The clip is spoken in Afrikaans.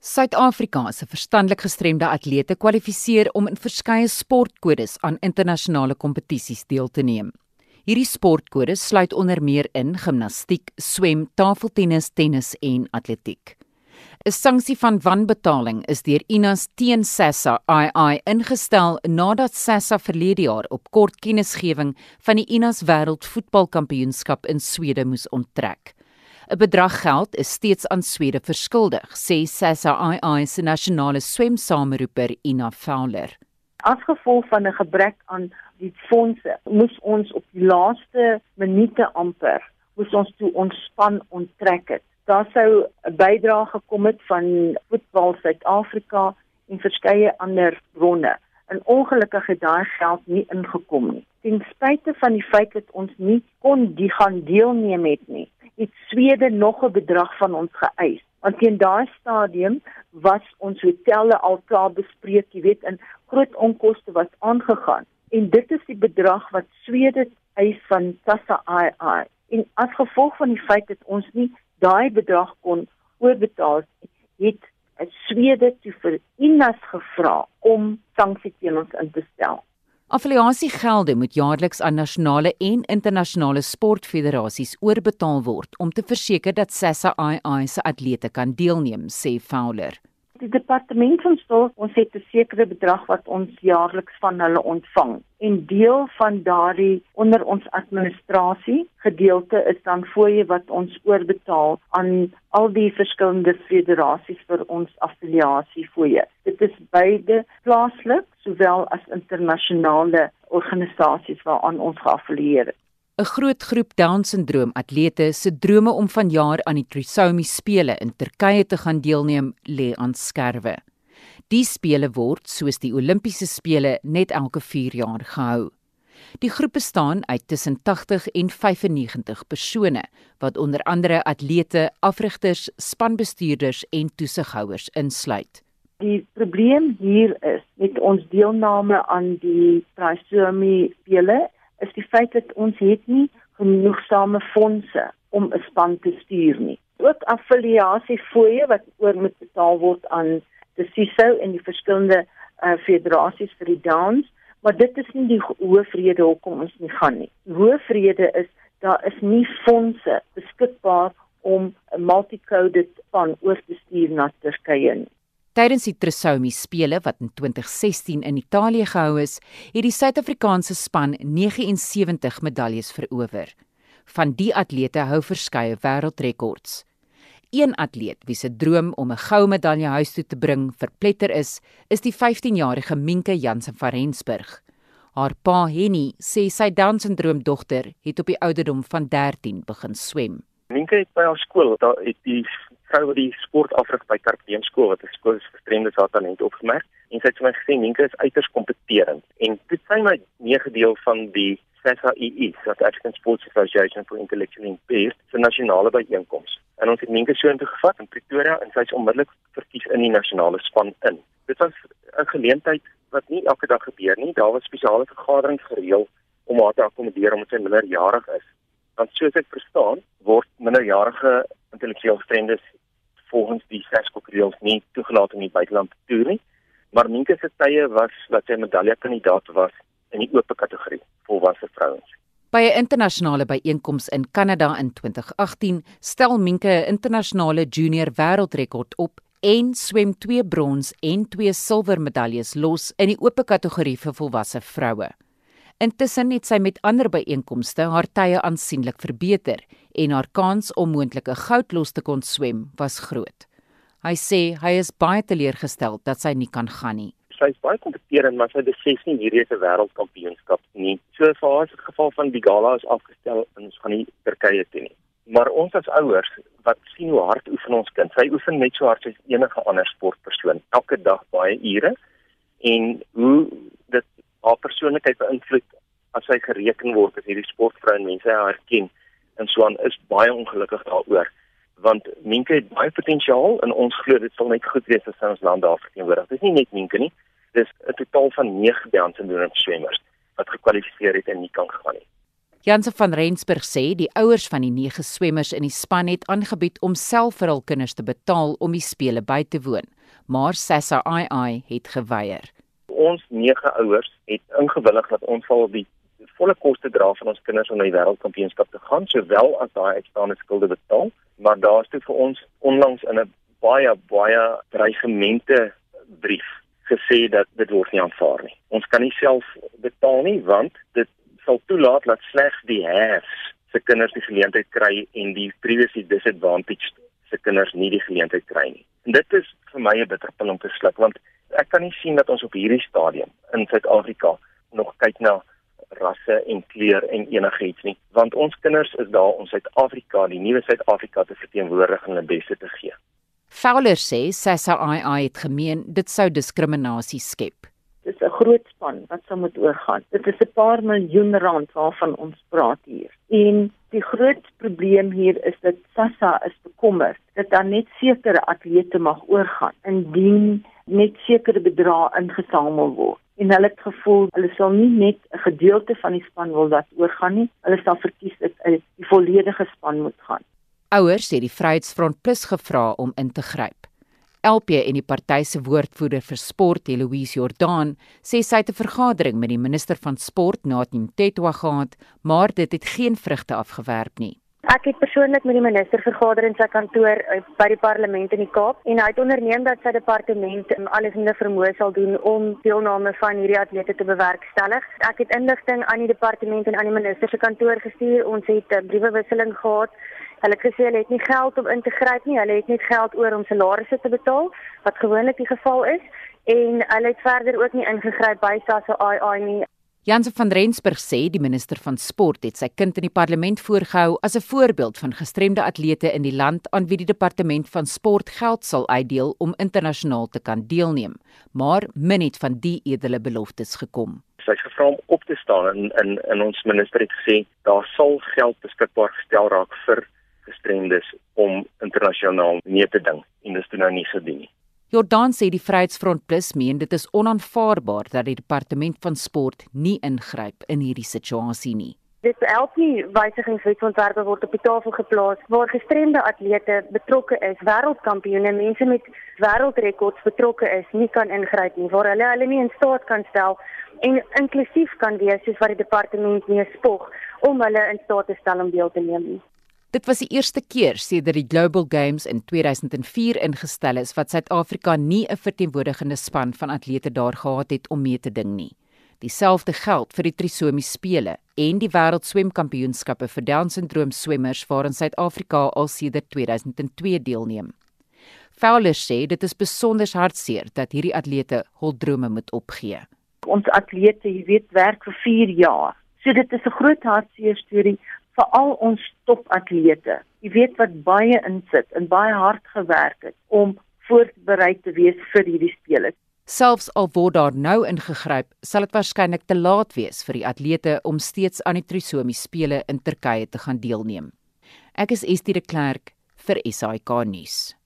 Suid-Afrika se verstandelik gestremde atlete kwalifiseer om in verskeie sportkodes aan internasionale kompetisies deel te neem. Hierdie sportkodes sluit onder meer in gimnastiek, swem, tafeltennis, tennis en atletiek. 'n Sanksie van wanbetaling is deur Inas teen Sassa II ingestel nadat Sassa verlede jaar op kort kennisgewing van die Inas Wêreldvoetbalkampioenskap in Swede moes onttrek. 'n Bedrag geld is steeds aan Swede verskuldig, sê SASA-II se nasionale swemsameroeper Ina Fowler. As gevolg van 'n gebrek aan die fondse, moes ons op die laaste minute amper moes ons toe ontspan onttrek het. Daar sou 'n bydrae gekom het van Voetbal Suid-Afrika en verskeie ander bronne. En ongelukkig het daai geld nie ingekom nie. Ten spyte van die feit dat ons nie kon die gaan deelneem het nie, het Swede nog 'n bedrag van ons geëis. Want teen daai stadium was ons hotelle al klaar bespreek, jy weet, en groot onkoste was aangegaan. En dit is die bedrag wat Swede eis van Tassa II. En as gevolg van die feit dat ons nie daai bedrag kon oorbetaal het Swede toe vir Inas gevra om sanksies teen ons in te stel. Affiliasiegelde moet jaarliks aan nasionale en internasionale sportfederasies oorbetaal word om te verseker dat SASA II se atlete kan deelneem, sê Fowler. Die departement van sport ons het 'n sekere bedrag wat ons jaarliks van hulle ontvang en deel van daardie onder ons administrasie gedeelte is dan fooie wat ons oorbetaal aan al die verskillende federasies vir ons affiliasie fooie. Dit is beide plaaslik sowel as internasionale organisasies waaraan ons geaffilieer is. 'n groot groep Down-sindroom atlete se drome om vanjaar aan die Trisomi spele in Turkye te gaan deelneem lê aan skerwe. Die spele word, soos die Olimpiese spele, net elke 4 jaar gehou. Die groep bestaan uit tussen 80 en 95 persone wat onder andere atlete, afrigters, spanbestuurders en toesighouers insluit. Die probleem hier is met ons deelname aan die Trisomi spele is die feit dat ons het nie genoegsame fondse om 'n span te stuur nie. Ook affiliasie fooie wat oor moet betaal word aan die CISO en die verskillende uh, federasies vir die downs, maar dit is nie die hoofrede hoekom ons nie gaan nie. Die hoofrede is daar is nie fondse beskikbaar om 'n multi-coded span oor te stuur na Turkye nie. Tydens die Trisomi spele wat in 2016 in Italië gehou is, het die Suid-Afrikaanse span 79 medaljes verower. Van die atlete hou verskeie wêreldrekords. Een atleet wie se droom om 'n goue medalje huis toe te bring verpletter is, is die 15-jarige Minke Jansen van Rensburg. Haar pa Henny sê sy Down-sindroom dogter het op die ouderdom van 13 begin swem. Minke het by haar skool, daar het die vrou wat die sport afrig by Karpeen skool wat 'n skool is vir gestremdes haar talent opgemerk en sy het vir my gesê Minke is uiters kompeterend en dit sy my meegedeel van die SAIE, South African Sports Association for Intellectually Impaired, se nasionale byeenkoms. En ons het Minke so intoe gevat in Pretoria en sy is onmiddellik verkies in die nasionale span in. Dit was 'n geleentheid wat nie elke dag gebeur nie. Daar was spesiale vergaderings gereël om haar te akkommodeer omdat sy minderjarig is. Want soos ek verstaan, word minderjarige intellektueel gestremdes volgens die SASCO-reëls nie toegelaat om in die buiteland te toer nie. Maar Minke se tye was dat sy medalje kandidaat was in die oop kategorie volwasse vrouens. By 'n internasionale byeenkoms in Kanada in 2018 stel Minke 'n internasionale junior wêreldrekord op en swem 2 brons en 2 silwer medaljes los in die oop kategorie vir volwasse vroue. Intussen het sy met ander byeenkomste haar tye aansienlik verbeter en haar kans om moontlike goud los te kon swem was groot. Hy sê hy is baie teleurgestel dat sy nie kan gaan nie. Sy is baie kompeterend, maar sy besef nie hierdie is 'n wêreldkampioenskap nie. So vir haar is dit geval van die gala is afgestel en ons gaan nie Turkye toe nie. Maar ons as ouers wat sien hoe hard oefen ons kind. Sy oefen net so hard soos enige ander sportpersoon, elke dag baie ure en hoe dit haar persoonlikheid beïnvloed as sy gereken word as hierdie sportvrou en mense haar herken en so aan is baie ongelukkig daaroor want Minke het baie potensiaal en ons glo dit sal net goed wees as ons land daar verteenwoordig. Dit is nie net Minke nie. Dis 'n totaal van 9 Down syndroom swemmers wat gekwalifiseer het en nie kan gaan nie. Janse van Rensburg sê die ouers van die nege swemmers in die span het aangebied om self vir hul kinders te betaal om die spele by te woon, maar Sessa II het geweier. Ons nege ouers het ingewillig dat ons sal die volle koste dra van ons kinders om na die wêreldkampioenskap te gaan, sowel as daai uitstaande skulde betaal, maar daar's toe vir ons onlangs in 'n baie baie dreigemente brief gesê dat dit word nie aanvaar nie. Ons kan nie self betaal nie want dit sal toelaat dat slegs die haves se kinders die geleentheid kry en die previously disadvantaged se kinders nie die geleentheid kry nie. En dit is vir my 'n bitterpil om te sluk want ek kan nie sien dat ons op hierdie stadium in Suid-Afrika nog kyk na rasse en kleur en enigiets nie want ons kinders is daar om Suid-Afrika, die nuwe Suid-Afrika te verteenwoordig en hulle beste te gee. Fowler sê Sassa II het gemeen dit sou diskriminasie skep. Dit is 'n groot span wat sou moet oorgaan. Dit is 'n paar miljoen rand waarvan ons praat hier. En die groot probleem hier is dat Sassa is bekommerd dat daar net sekere atlete mag oorgaan indien net sekere bedrae ingesamel word. En hulle het gevoel hulle sal nie net 'n gedeelte van die span wil wat oorgaan nie, hulle sal verkies dat die volledige span moet gaan. Ouers het die Vryheidsfront Plus gevra om in te gryp. LP en die party se woordvoerder vir sport, Eloise Jordan, sê sy het 'n vergadering met die minister van sport, Natim Tetwa gehad, maar dit het geen vrugte afgewerp nie. Ek het persoonlik met die minister vergader in sy kantoor eh, by die parlement in die Kaap en hy het onderneem dat sy departement alles in vermoë sal doen om deelname van hierdie atlete te bewerkstellig. Ek het inligting aan die departement en aan die minister se kantoor gestuur. Ons het 'n briewewisseling gehad Hulle het gesê hulle het nie geld om in te gryp nie. Hulle het net geld oor om salarisse te betaal, wat gewoonlik die geval is, en hulle het verder ook nie ingegryp by SASSA II nie. Janse van Rensburg sê die minister van sport het sy kind in die parlement voorgehou as 'n voorbeeld van gestremde atlete in die land aan wie die departement van sport geld sal uitdeel om internasionaal te kan deelneem, maar min het van die edele beloftes gekom. Sy het gevra om op te staan en in in ons minister het gesê daar sal geld beskikbaar gestel raak vir gestremdes om internasionaal mee te ding en dit is nou nie gedoen nie. Jordan sê die Vryheidsfront Plus meen dit is onaanvaarbaar dat die departement van sport nie ingryp in hierdie situasie nie. Dit help nie wysigingswetsontwerpe word op die tafel geplaas waar gestremde atlete betrokke is, wêreldkampioene, mense met wêreldrekords betrokke is, nie kan ingryp nie waar hulle hulle nie in staat kan stel en inklusief kan wees soos wat die departement nie spog om hulle in staat te stel om deel te neem nie. Dit was die eerste keer sedert die Global Games in 2004 ingestel is wat Suid-Afrika nie 'n verteenwoordigende span van atlete daar gehad het om mee te ding nie. Dieselfde geld vir die Trisomi spele en die wêreldswemkampioenskappe vir Down-sindroom swemmers waarin Suid-Afrika al sedert 2002 deelneem. Fowler sê dit is besonder hartseer dat hierdie atlete hul drome moet opgee. Ons atlete, jy weet, werk vir 4 jaar. So dit is 'n groot hartseer storie vir al ons topatlete. Jy weet wat baie insit en baie hard gewerk het om voorberei te wees vir hierdie spele. Selfs al word daar nou ingegryp, sal dit waarskynlik te laat wees vir die atlete om steeds aan die Trisomi spele in Turkye te gaan deelneem. Ek is Estie de Klerk vir SAK nuus.